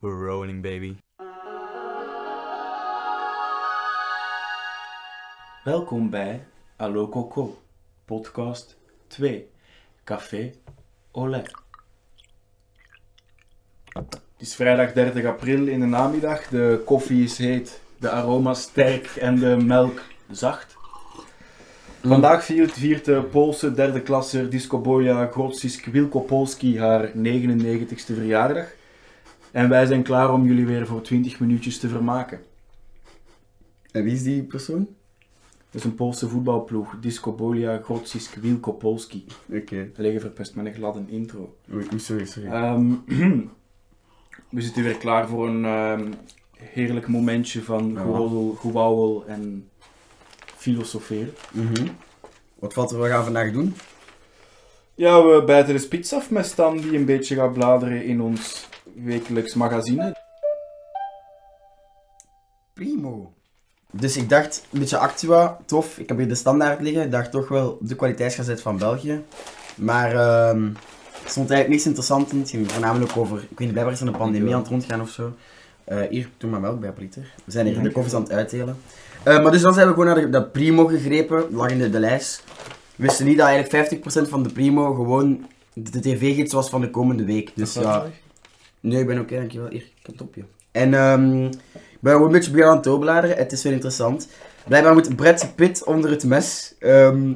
We're rolling, baby. Welkom bij Allo Coco, podcast 2, Café Olé. Het is vrijdag 30 april in de namiddag. De koffie is heet, de aroma sterk en de melk zacht. Vandaag viert, de Poolse derde klasser Disco Boja Grodzisk Wilkopolski haar 99ste verjaardag. En wij zijn klaar om jullie weer voor 20 minuutjes te vermaken. En wie is die persoon? Dat is een Poolse voetbalploeg, Disco Boja Grodzisk Wilkopolski. Oké. Liggen verpest met een gladde intro. Oei, sorry, sorry. Ehm, we zitten weer klaar voor een ehm, heerlijk momentje van gewauwel, gewauwel en filosoferen. Mhm. Wat valt er, wat gaan we vandaag doen? Ja, we bijten de spits af met Stan die een beetje gaat bladeren in ons wekelijks magazine. Primo. Dus ik dacht, een beetje Actua, tof. Ik heb hier de standaard liggen. Ik dacht toch wel de kwaliteitsgazet van België. Maar ehm er stond eigenlijk niks interessants in. Het ging voornamelijk over, ik weet niet, blijkbaar is er een pandemie aan het rondgaan of zo. Eh, hier, doe maar melk bij, Pieter. We zijn hier de koffies aan het uitdelen. Eh, maar dus dan zijn we gewoon naar de, dat Primo gegrepen, lag in de, de lijst. We wisten niet dat eigenlijk 50% van de Primo gewoon de tv-gids was van de komende week. Dus ja, Nee, ik ben oké, dankjewel. Hier, ik heb het op je. En ehm, ik ben gewoon een beetje beginnen aan het doorbladeren. Het is wel interessant. Blijkbaar moet Brad Pitt onder het mes. Ehm,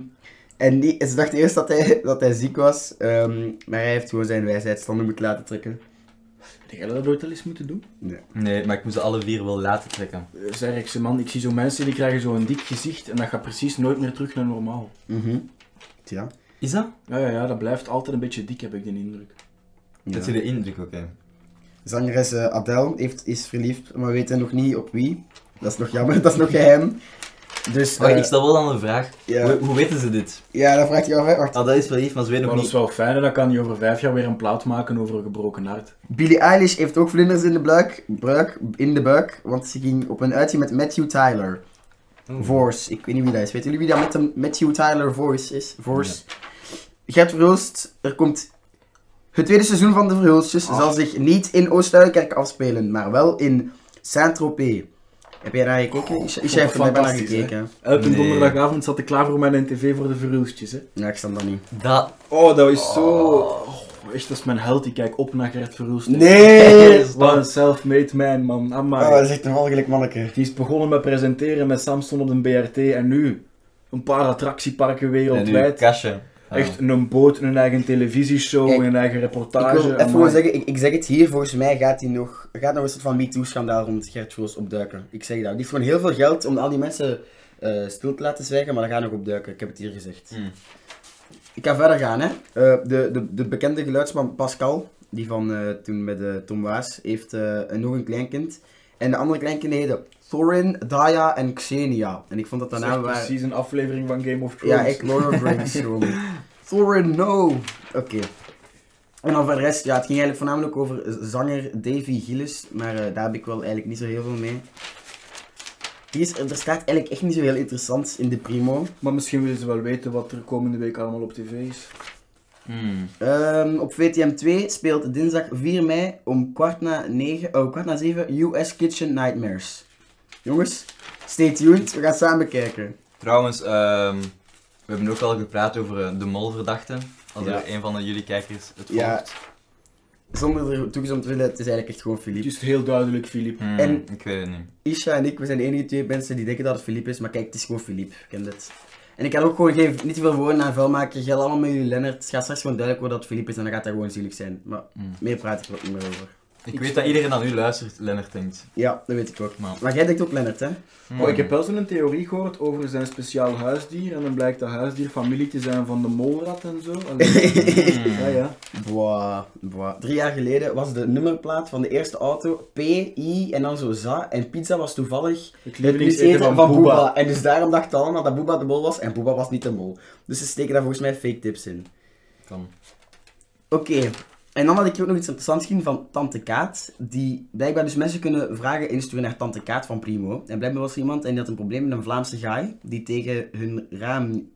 en die, ze dachten eerst dat hij, dat hij ziek was. ehm, maar hij heeft gewoon zijn wijsheidsstanden moeten laten trekken. Heb jij dat ooit al eens moeten doen? Nee. Nee, maar ik moet ze alle vier wel laten trekken. Eh, Zeg ik ze man, ik zie zo mensen die krijgen zo'n dik gezicht en dat gaat precies nooit meer terug naar normaal. Mhm. Tja. Is dat? Ja, ja, ja, dat blijft altijd een beetje dik, heb ik de indruk. Ja. Dat is de indruk, oké. Zangeres eh, Adele heeft, is verliefd, maar we weten nog niet op wie. Dat is nog jammer, dat is nog geheim. Dus, Wacht, eh, ik stel wel dan een vraag. ja. Hoe, hoe weten ze dit? ja, dat vraagt je af, hè. Wacht. Ah, dat is wel lief, maar ze weten Maar nog dat is niet... wel fijn, hè, dan kan hij over vijf jaar weer een plaat maken over een gebroken hart. Billie Eilish heeft ook vlinders in de buik, buik, in de buik, want ze ging op een uitje met Matthew Tyler. Oeh. Voice, ik weet niet wie dat is. Weten jullie wie dat met de Matthew Tyler Voice is? Voice. Gert Verhulst, er komt... Het tweede seizoen van de Verhulstjes Ah. zal zich niet in Oost-Duikerk afspelen, maar wel in Saint-Tropez. Heb jij daar gekeken? Is jij heeft er naar gekeken? Elke Nee. donderdagavond zat ik klaar voor mijn tv voor de verhulstjes, hè. Ja, ik sta dat niet. Dat... Oh, dat is zo... Oh, echt, dat is mijn held. Ik kijk op naar Gert Verhulst. Nee! Wat een self-made man, man. Amai. Oh, dat is echt een walgelijk manneke. Die is begonnen met presenteren met Samson op de BRT en nu een paar attractieparken En nu wereldwijd. kastje. Ja. Echt een boot, een eigen televisieshow, Kijk, een eigen Ik reportage. wil even amai. zeggen, ik, ik zeg het hier, volgens mij gaat hij nog, gaat nog een soort van MeToo-schandaal rond Gert Verhulst opduiken. Ik zeg dat. Die heeft gewoon heel veel geld om al die mensen eh, stil te laten zwijgen, maar dat gaat nog opduiken. Ik heb het hier gezegd. Hmm. Ik ga verder gaan, hè. Eh, de, de, de bekende geluidsman Pascal, die van eh, toen met Tom Waas, heeft eh, nog een kleinkind. En de andere kleinkinderen heten Thorin, Daya en Xenia. En ik vond dat is echt waren... precies een aflevering van Game of Thrones. Ja, ik Lord of the Rings. Thorin, no! Oké. En dan voor de rest, ja, het ging eigenlijk voornamelijk over zanger Davy Gillis, maar eh, daar heb ik wel eigenlijk niet zo heel veel mee. Hier is, er staat eigenlijk echt niet zo heel interessant in de primo. Maar misschien willen ze wel weten wat er komende week allemaal op tv is. Hmm. Ehm, op VTM 2 speelt dinsdag 4 mei om kwart na, 9, oh, kwart na 7 US Kitchen Nightmares. Jongens, stay tuned, we gaan samen bekijken. Trouwens, ehm, we hebben ook al gepraat over eh, de molverdachte. Als Ja. er een van de jullie kijkers het volgt. Ja. Zonder er toegezond te willen, het is eigenlijk echt gewoon Het Philippe. is heel duidelijk, Filip. Hmm, En- Ik weet het niet. Isha en ik, we zijn de enige twee mensen die denken dat het Philippe is, maar kijk, het is gewoon Philippe, ik ken dit. En ik kan ook gewoon geen, niet te veel woorden aan vuil maken, gel allemaal met jullie Lennart. Het gaat straks gewoon duidelijk worden dat het Philippe is en dan gaat dat gewoon zielig zijn. Maar Hmm. meer praat ik er ook niet meer over. Ik weet dat iedereen aan u luistert, Lennart denkt. Ja, dat weet ik ook. Maar, Maar jij denkt ook Lennart, hè? Hmm. Oh, ik heb wel zo'n theorie gehoord over zijn speciaal huisdier. En dan blijkt dat huisdier familie te zijn van de molrat en zo. Allee. Hmm. ja, ja. Boah, boah. Drie jaar geleden was de nummerplaat van de eerste auto P, I en dan zo za. En pizza was toevallig Het het lievelingseten van, van Booba. Booba. En dus daarom dachten allemaal dat Booba de mol was en Booba was niet de mol. Dus ze steken daar volgens mij fake tips in. Kan. Oké, en dan had ik ook nog iets interessants gezien van Tante Kaat. Die blijkbaar dus mensen kunnen vragen insturen naar Tante Kaat van Primo. En blijkbaar was er iemand en die had een probleem met een Vlaamse gaai die tegen hun raam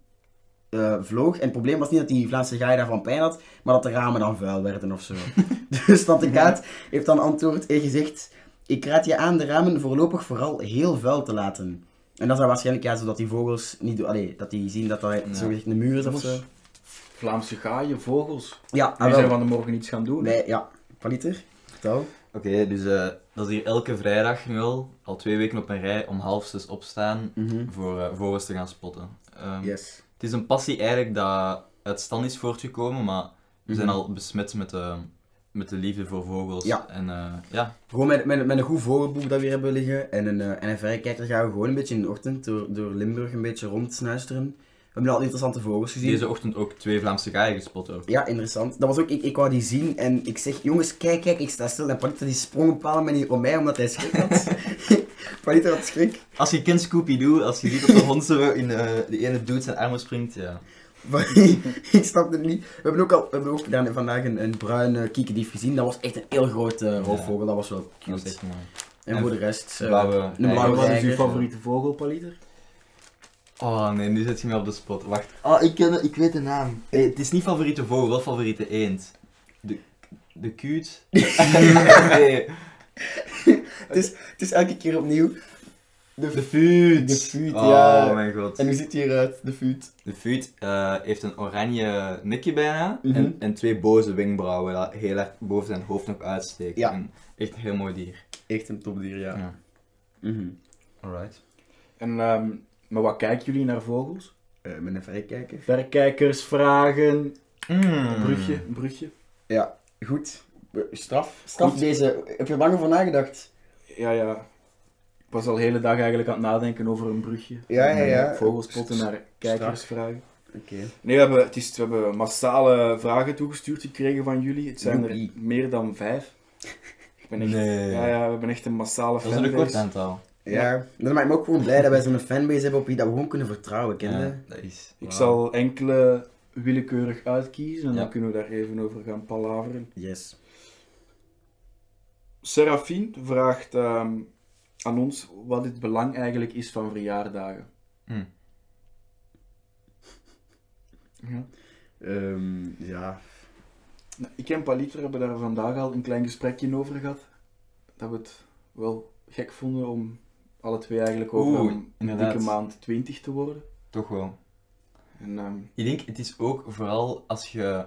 eh, vloog. En het probleem was niet dat die Vlaamse gaai daarvan pijn had, maar dat de ramen dan vuil werden of zo. dus Tante Kaat heeft dan antwoord en gezegd, ik raad je aan de ramen voorlopig vooral heel vuil te laten. En dat is dan waarschijnlijk ja, zodat die vogels niet doen, allee, dat die zien dat dat Ja. zogezegd een muur is of zo. Vlaamse gaaien, vogels. Ja, Die ah, zijn wel. van de morgen iets gaan doen. Wij, ja, Paliter, vertel. Oké, dus eh, dat is hier elke vrijdag nu al, al twee weken op een rij, om half zes opstaan Mhm. voor eh, vogels te gaan spotten. Ehm, Yes. Het is een passie eigenlijk dat uit stand is voortgekomen, maar we zijn Mhm. al besmet met de, met de liefde voor vogels. Ja. En eh, ja, Gewoon met, met, met een goed vogelboek dat we hier hebben liggen en een, eh, en een verrekijker gaan we gewoon een beetje in de ochtend door, door Limburg een beetje rondsnuisteren. We hebben al interessante vogels gezien. deze ochtend ook twee Vlaamse gaaien gespot ook. Ja, interessant. Dat was ook, ik, ik wou die zien en ik zeg, jongens, kijk, kijk, ik sta stil. En Palita die sprong op een bepaalde manier om mij omdat hij schrik had. Palita had schrik. Als je kent Scooby-Doo, als je ziet dat de hond zo in eh, de ene dude zijn armen springt, ja. Maar ik snap het niet. We hebben ook, al, we hebben ook dan vandaag een, een bruine kiekendief gezien. Dat was echt een heel grote roofvogel. Dat was wel Dat cute. is echt mooi. En voor de rest... eh, Blauwe een reiger. blauwe Wat is uw favoriete vogel, Paliter? Oh nee, nu zet je me op de spot. Wacht. Oh, ik, ken, ik weet de naam. Hey, het is niet favoriete vogel, wel favoriete eend. De, de kuut. nee, Het is, het is elke keer opnieuw. De, de fuut. De fuut, oh, ja. mijn god. En hoe ziet hij eruit, de fuut? De fuut eh, heeft een oranje nekje bijna Mhm. en, en twee boze wenkbrauwen dat heel erg boven zijn hoofd nog uitsteken. Ja. En echt een heel mooi dier. Echt een topdier, ja. Ja. Mhm. Alright. En, ehm, maar wat kijken jullie naar vogels? Eh, met een verrekijker. Verkijkers, vragen, Mm. een brugje, een brugje. Ja, goed. Straf. Straf Goed. deze. Heb je er lang over nagedacht? Ja, ja. Ik was al de hele dag eigenlijk aan het nadenken over een brugje. Ja, ja, ja. En Vogelspotten naar kijkers vragen. Oké. Nee, we hebben, het is, we hebben massale vragen toegestuurd gekregen van jullie. Het zijn Joepie. er meer dan vijf. Ik ben echt, Nee. ja, ja, we hebben echt een massale Dat is een record aantal. Ja, dat maakt me ook gewoon blij dat wij zo'n fanbase hebben op wie dat we gewoon kunnen vertrouwen, dat is. Ik zal enkele willekeurig uitkiezen en Ja. dan kunnen we daar even over gaan palaveren. Yes. Serafine vraagt ehm, aan ons wat het belang eigenlijk is van verjaardagen. Hm. Ja. Ehm, ja. Nou, Ik en Paliter hebben daar vandaag al een klein gesprekje over gehad. Dat we het wel gek vonden om alle twee eigenlijk over Oeh, een dikke maand 20 te worden. Toch wel. En, ehm, Ik denk, het is ook vooral als je...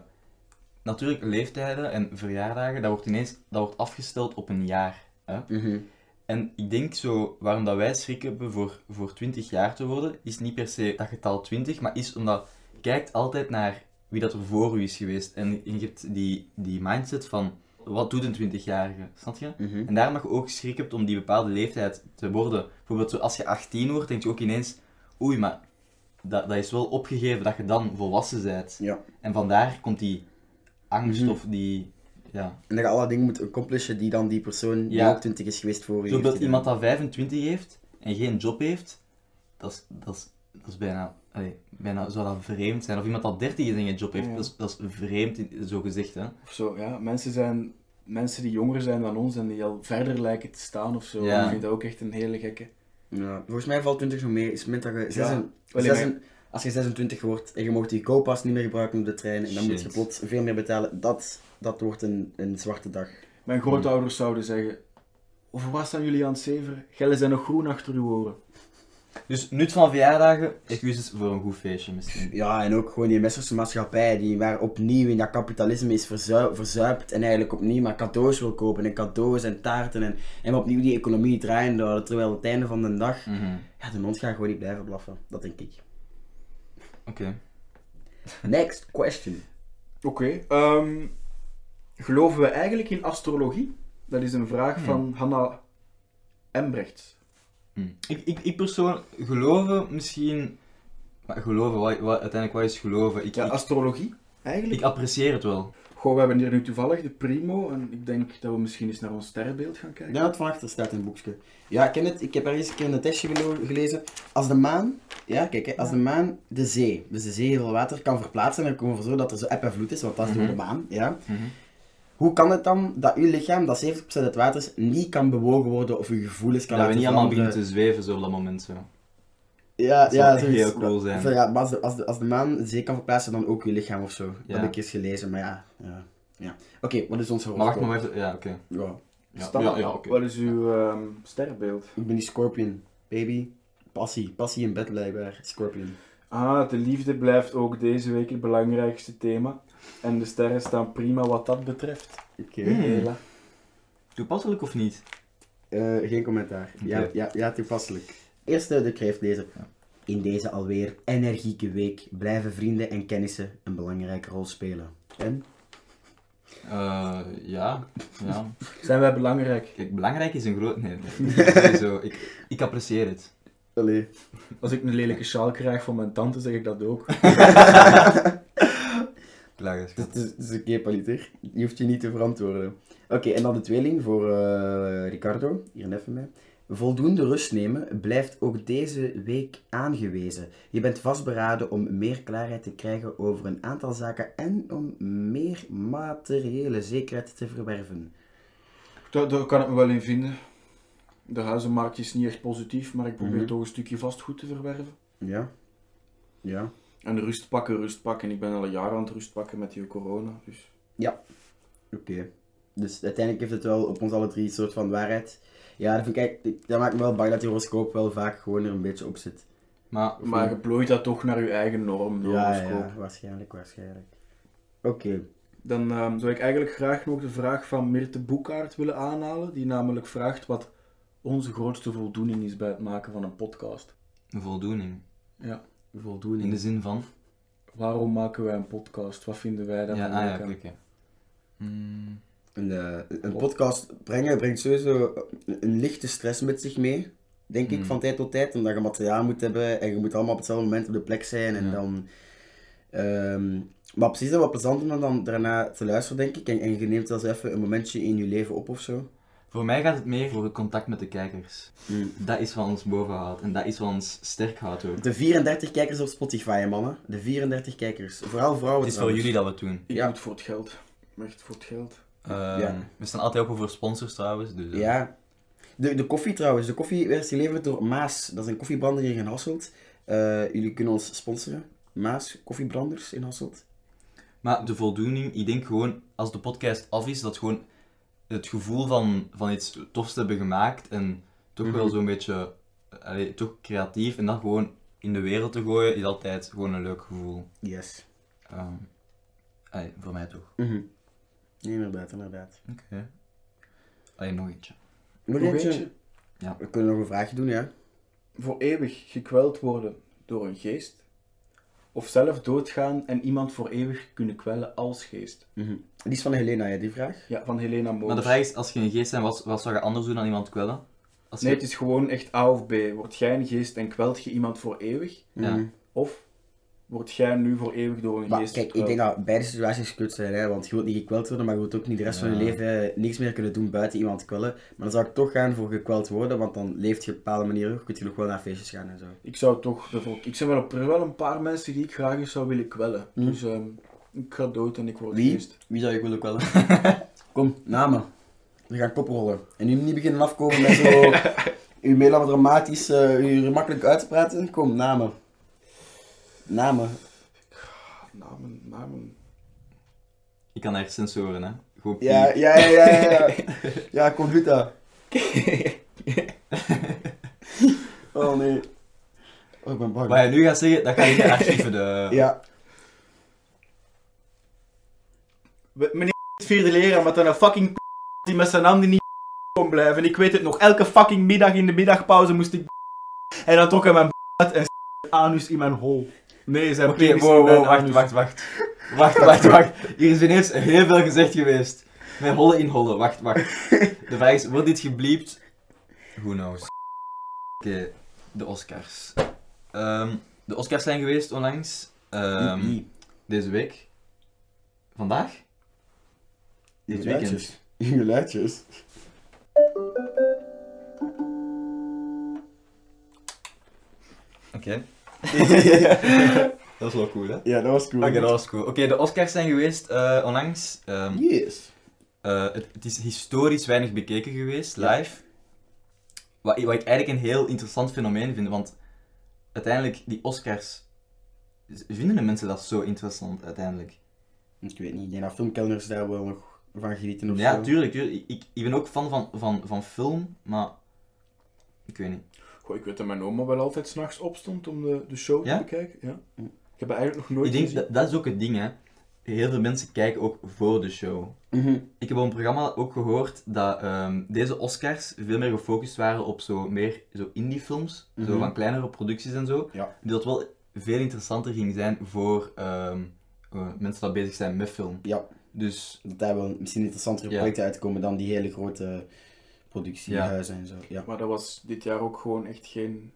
Natuurlijk, leeftijden en verjaardagen, dat wordt ineens dat wordt afgesteld op een jaar. Hè? Mhm. En ik denk zo, waarom dat wij schrik hebben voor, voor 20 jaar te worden, is niet per se dat getal 20, maar is omdat je kijkt altijd naar wie dat er voor u is geweest. En je hebt die, die mindset van, wat doet een 20-jarige? Snap je? Mhm. En daar mag je ook schrik hebt om die bepaalde leeftijd te worden. Bijvoorbeeld zo, als je 18 wordt, denk je ook ineens, oei, maar dat, dat is wel opgegeven dat je dan volwassen bent. Ja. En vandaar komt die angst Mhm. of die, ja. En dat je alle dingen moet accomplishen die dan die persoon die Ja. ook 20 is geweest voor je Bijvoorbeeld iemand dat 25 heeft en geen job heeft, dat is, dat is, dat is bijna, allee, bijna zou dat vreemd zijn. Of iemand dat 30 is en geen job heeft, Ja. dat, is, dat is vreemd, zo gezegd. Hè? of zo, ja. Mensen zijn mensen die jonger zijn dan ons en die al verder lijken te staan of zo. Ja. Ik vind dat ook echt een hele gekke. Ja, volgens mij valt 20 nog mee. Is het moment dat je... als je 26 wordt en je mocht die co-pass niet meer gebruiken op de trein en dan moet je plots veel meer betalen, dat, dat wordt een, een zwarte dag. Mijn grootouders zouden zeggen, over wat staan jullie aan het zeveren? Gellen zijn nog groen achter uw oren. Dus nut van verjaardagen, excuses voor een goed feestje misschien. Ja, en ook gewoon die westerse maatschappij die waar opnieuw in dat kapitalisme is verzui- verzuipt en eigenlijk opnieuw maar cadeaus wil kopen en cadeaus en taarten en, en opnieuw die economie draaien houden, terwijl het einde van de dag, Mhm. ja, de mond gaat gewoon niet blijven blaffen. Dat denk ik. Oké. Next question. Oké. ehm, geloven we eigenlijk in astrologie? Dat is een vraag Hmm. van Hanna Embrechts. Hm. Ik, ik, ik persoonlijk geloven misschien... Maar geloven, wat, wat, uiteindelijk wat is geloven? Ik, Ja, ik, astrologie? Eigenlijk? ik apprecieer het wel. Goh, we hebben hier nu toevallig de primo en ik denk dat we misschien eens naar ons sterrenbeeld gaan kijken. Ja, het van achter staat in het boekje. Ja, ik ken het. Ik heb ergens een keer een testje gelezen. Als de maan, ja, kijk, hè, als de maan de zee, dus de zee heel veel water kan verplaatsen, dan komen we voor zo dat er zo eb en vloed is, want dat is door de Mhm. maan, ja. Mhm. Hoe kan het dan dat uw lichaam, dat 70% het water is, niet kan bewogen worden of uw gevoelens kan Dat we laten niet allemaal beginnen te zweven zo op dat moment. Zo. Ja, Dat zou ja, zoiets. heel cool zijn. Van, ja, maar als de, als, de, als de maan de zee kan verplaatsen, dan ook je lichaam of zo. Dat heb ik eens gelezen, maar ja. ja, ja. Oké, wat is ons Maar wacht horoscoop? maar even. Ja, oké. Ja, Ja, ja. Wat is uw ehm, sterrenbeeld? ik ben die Scorpion. Baby. Passie. Passie in bed blijkbaar. Scorpion. Ah, de liefde blijft ook deze week het belangrijkste thema. En de sterren staan prima wat dat betreft. Oké. Hmm. Hela. Toepasselijk of niet? Eh, geen commentaar. Ja, ja, ja, toepasselijk. Eerste de kreeft lezen. In deze alweer energieke week blijven vrienden en kennissen een belangrijke rol spelen. En? Eh, ja. ja. Zijn wij belangrijk? Kijk, belangrijk is een groot... Nee, nee. Sowieso. Ik, ik apprecieer het. Allee. Als ik een lelijke sjaal krijg van mijn tante, zeg ik dat ook. Klaar is Het is, het is, oké, Paliter. Je hoeft je niet te verantwoorden. Oké, en dan de tweeling voor eh, Ricardo. Hier even mee. Voldoende rust nemen blijft ook deze week aangewezen. Je bent vastberaden om meer klaarheid te krijgen over een aantal zaken en om meer materiële zekerheid te verwerven. Daar, daar kan ik me wel in vinden. De huizenmarkt is niet echt positief, maar ik probeer Mhm. toch een stukje vastgoed te verwerven. Ja. Ja. En rust pakken, rust pakken. Ik ben al een jaar aan het rust pakken met die corona. Dus. Oké. Dus uiteindelijk heeft het wel op ons alle drie een soort van waarheid. Ja, dat, vind ik dat maakt me wel bang dat die horoscoop wel vaak gewoon er een beetje op zit. Maar, Maar je plooit dat toch naar je eigen norm, de Ja, horoscoop. ja, waarschijnlijk, waarschijnlijk. Oké. Dan ehm, zou ik eigenlijk graag nog de vraag van Mirte Boekaert willen aanhalen. Die namelijk vraagt wat onze grootste voldoening is bij het maken van een podcast. een voldoening. Ja. Voldoening. In de zin van... Waarom maken wij een podcast? Wat vinden wij daar Ja, van ah, ja. Hmm, Een, eh, een podcast brengen brengt sowieso een lichte stress met zich mee. Denk ik, Hmm. van tijd tot tijd. Omdat je materiaal moet hebben en je moet allemaal op hetzelfde moment op de plek zijn. En Ja. dan... ehm, maar precies dat wat plezant om dan daarna te luisteren, denk ik. En, en je neemt wel eens even een momentje in je leven op of zo. Voor mij gaat het meer voor het contact met de kijkers. Hmm. Dat is wat ons boven houdt. En dat is wat ons sterk houdt ook. De 34 kijkers op Spotify, mannen. De 34 kijkers. Vooral vrouwen. Het is voor jullie dat we het doen. Ik Ja. doe het voor het geld. Echt voor het geld. Ehm, Ja. We staan altijd open voor sponsors trouwens. Dus, eh, Ja. De, de koffie trouwens. De koffie werd geleverd door Maas. Dat is een koffiebrander hier in Hasselt. Eh, jullie kunnen ons sponsoren. Maas, koffiebranders in Hasselt. Maar de voldoening, ik denk gewoon, als de podcast af is, dat gewoon het gevoel van, van iets tofs te hebben gemaakt en toch wel Mhm. zo'n beetje, allee, toch creatief en dat gewoon in de wereld te gooien, is altijd gewoon een leuk gevoel. Yes. Ehm, allee, voor mij toch. Mhm. Inderdaad, inderdaad. Oké. Alleen nog eentje. Nog Nog eentje? eentje. We kunnen nog een vraagje doen, ja. Voor eeuwig gekweld worden door een geest. Of zelf doodgaan en iemand voor eeuwig kunnen kwellen als geest. Mhm. Die is van Helena, ja, die vraag. Ja, van Helena Moos. Maar de vraag is, als je een geest bent, wat, wat zou je anders doen dan iemand kwellen? Als Nee, je... het is gewoon echt A of B. Word jij een geest en kwelt je iemand voor eeuwig? Ja. Mhm. Of word jij nu voor eeuwig door een Maar geest kijk, ik denk dat beide situaties kut zijn, hè, want je wilt niet gekweld worden, maar je wilt ook niet de rest van je leven eh, niks meer kunnen doen buiten iemand kwellen. Maar dan zou ik toch gaan voor gekweld worden, want dan leeft je op een bepaalde manier ook, kun je nog wel naar feestjes gaan en zo. Ik zou toch... Ik zijn wel, op- er wel een paar mensen die ik graag eens zou willen kwellen. Hm. Dus ehm, ik ga dood en ik word Wie? geest. Wie zou ik willen kwellen? Kom, namen. We gaan koprollen. En nu niet beginnen afkomen met zo... uw melodramatisch, eh u makkelijk uit te praten. Kom, namen. Namen. Namen, namen. Ik kan echt sensoren, hè. Gewoon Ja, ja, ja, ja, ja. Ja, dat. Oh nee. Oh, ik ben bang. Wat je nu gaat zeggen, dat ga je in de archieven de... Ja. We- Meneer het vierde leraar met een fucking p- die met zijn handen niet kon blijven. Ik weet het nog, elke fucking middag in de middagpauze moest ik en dan trok hij mijn uit en anus in mijn hol. Nee, zijn Oké, penis wow, in mijn wow, wacht, anus. wacht, wacht. Wacht, wacht, wacht. Hier is ineens heel veel gezegd geweest. Met hollen in hollen, wacht, wacht. De vraag is, wordt dit gebliept? Who knows. Oké, de Oscars. Ehm, de Oscars zijn geweest onlangs. Ehm, Wie? deze week. Vandaag? Dit weekend. Geluidjes. Geluidjes. Oké. dat is wel cool, hè? Ja, dat was cool. Oké, dat was cool. Oké, de Oscars zijn geweest eh, onlangs. Ehm, Yes. Eh, het, het is historisch weinig bekeken geweest, Ja. live. Wat, wat ik eigenlijk een heel interessant fenomeen vind, want uiteindelijk die Oscars, vinden de mensen dat zo interessant uiteindelijk? Ik weet niet, ik denk dat filmkelners daar wel nog van genieten of Ja, zo. tuurlijk. tuurlijk. Ik, ik, ik ben ook fan van, van, van film, maar ik weet niet. Goh, ik weet dat mijn oma wel altijd s'nachts opstond om de, de show Ja? te bekijken. Ja. Ik heb het eigenlijk nog nooit ik denk, gezien. dat, dat is ook het ding, hè. Heel veel mensen kijken ook voor de show. Mhm. Ik heb op een programma ook gehoord dat ehm, deze Oscars veel meer gefocust waren op zo meer zo indie films, zo Mhm. van kleinere producties en zo. Ja. Die dat wel veel interessanter ging zijn voor ehm, eh, mensen die bezig zijn met film. Ja, Dus dat daar wel misschien interessantere Ja. projecten uitkomen dan die hele grote productiehuizen en zo. Ja. Maar dat was dit jaar ook gewoon echt geen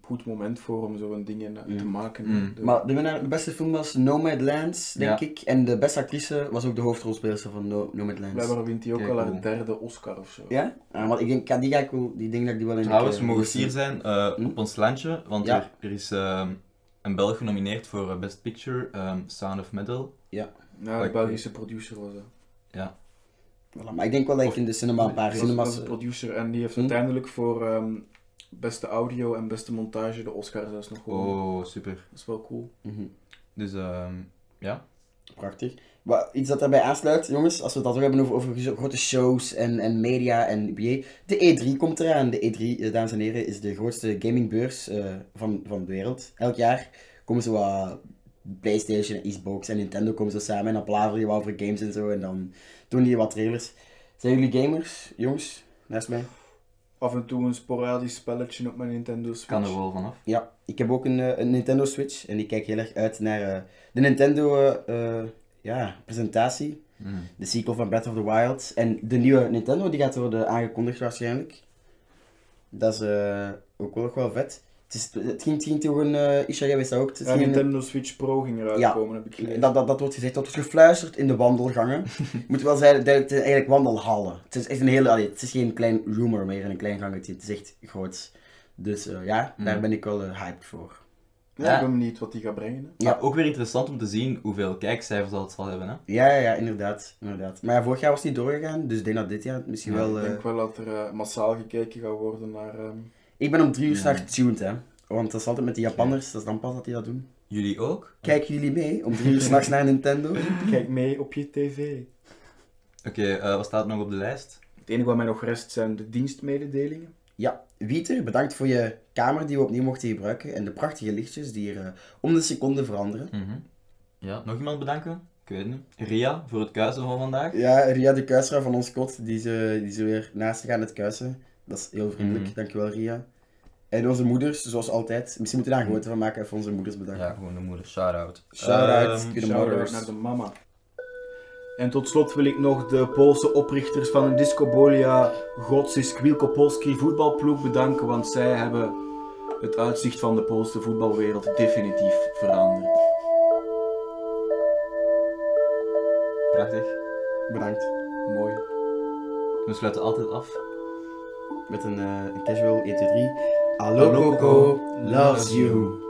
goed moment voor om zo'n dingen eh, te Mm. maken. Mm. De- Maar de, winnaar, de beste film was Nomadlands, denk Ja. ik. En de beste actrice was ook de hoofdrolspeelster van no Nomadlands. Blijkbaar wint hij ook Kijk, al haar cool. derde Oscar of zo. Ja? Ah, maar ik denk, ja, die, ga ik wel, die denk dat ik die wel in trouwens, we mogen fier zijn eh, Hm? op ons landje, want Ja. er, er is ehm, een Belg genomineerd voor eh, Best Picture, ehm, Sound of Metal. Ja, Oké. de Belgische producer was dat. Voilà, maar ik denk wel dat ik in de cinema een paar cinemas... de producer en die heeft Hm? uiteindelijk voor ehm, beste audio en beste montage de Oscar zelfs nog gewonnen. Oh, super. Dat is wel cool. Mhm. Dus ehm, ja. Prachtig. Maar iets dat daarbij aansluit, jongens, als we het dan hebben over, grote shows en, en media en BA. De E3 komt eraan. De E3, eh, dames en heren, is de grootste gamingbeurs eh, van, van de wereld. Elk jaar komen zo wat PlayStation, Xbox en Nintendo komen zo samen en dan plaveren die wat over games en zo en dan doen die wat trailers. Zijn jullie gamers, jongens, naast mij? Af en toe een sporadisch spelletje op mijn Nintendo Switch. Kan er wel vanaf. Ja, ik heb ook een, eh, een Nintendo Switch en ik kijk heel erg uit naar eh, de Nintendo eh, ja, presentatie. Mm. de sequel van Breath of the Wild. En de nieuwe Nintendo die gaat worden aangekondigd waarschijnlijk. Dat is eh, ook wel nog wel vet. Het, is, het ging, het ging toch een... eh Isha, jij wist dat ook. Het Ja, ging een- Nintendo Switch Pro ging eruit Ja. komen, heb ik gelezen. dat, dat, dat wordt gezegd, dat wordt gefluisterd in de wandelgangen. Ik moet wel zeggen, dat het is eigenlijk wandelhallen. Het is echt een hele... allee, het is geen klein rumor meer in een klein gangetje. Het is echt groot. Dus eh, ja, daar Mm. ben ik wel eh, hyped voor. Ja, Ja. ik ben benieuwd wat die gaat brengen. hè. Ja. Maar ook weer interessant om te zien hoeveel kijkcijfers dat het zal hebben. Hè? Ja, ja, ja, inderdaad, inderdaad. Maar ja, vorig jaar was het niet doorgegaan, dus ik denk dat dit jaar misschien Ja, wel... Ik eh, denk wel dat er massaal gekeken gaat worden naar... ehm, Ik ben om drie uur Ja. s'nachts tuned, hè. Want dat is altijd met die Japanners, dat is dan pas dat die dat doen. Jullie ook? Kijken jullie mee om drie uur s'nachts naar Nintendo? Kijk mee op je tv. Oké, eh, wat staat er nog op de lijst? Het enige wat mij nog rest zijn de dienstmededelingen. Ja, Wieter, bedankt voor je kamer die we opnieuw mochten gebruiken en de prachtige lichtjes die er eh, om de seconde veranderen. Mhm. Ja, nog iemand bedanken? Ik weet het niet. Ria, voor het kuisen van vandaag. Ja, Ria de kuisvrouw van ons kot, die ze, die ze weer naast gaat het kuisen. Dat is heel vriendelijk, Mhm. dankjewel Ria. En onze moeders, zoals altijd. Misschien moeten we daar een gewoonte van maken, even onze moeders bedanken. Ja, gewoon de moeder. Shout-out. Shout-out. Ehm, De Shout-out mothers. naar de mama. En tot slot wil ik nog de Poolse oprichters van de Discobolia Godsy Skwilkopolski voetbalploeg bedanken, want zij hebben het uitzicht van de Poolse voetbalwereld definitief veranderd. prachtig. Bedankt. Mooi. We sluiten altijd af. Met een, eh, een casual 1, 2, 3. Allo Allo Coco loves you.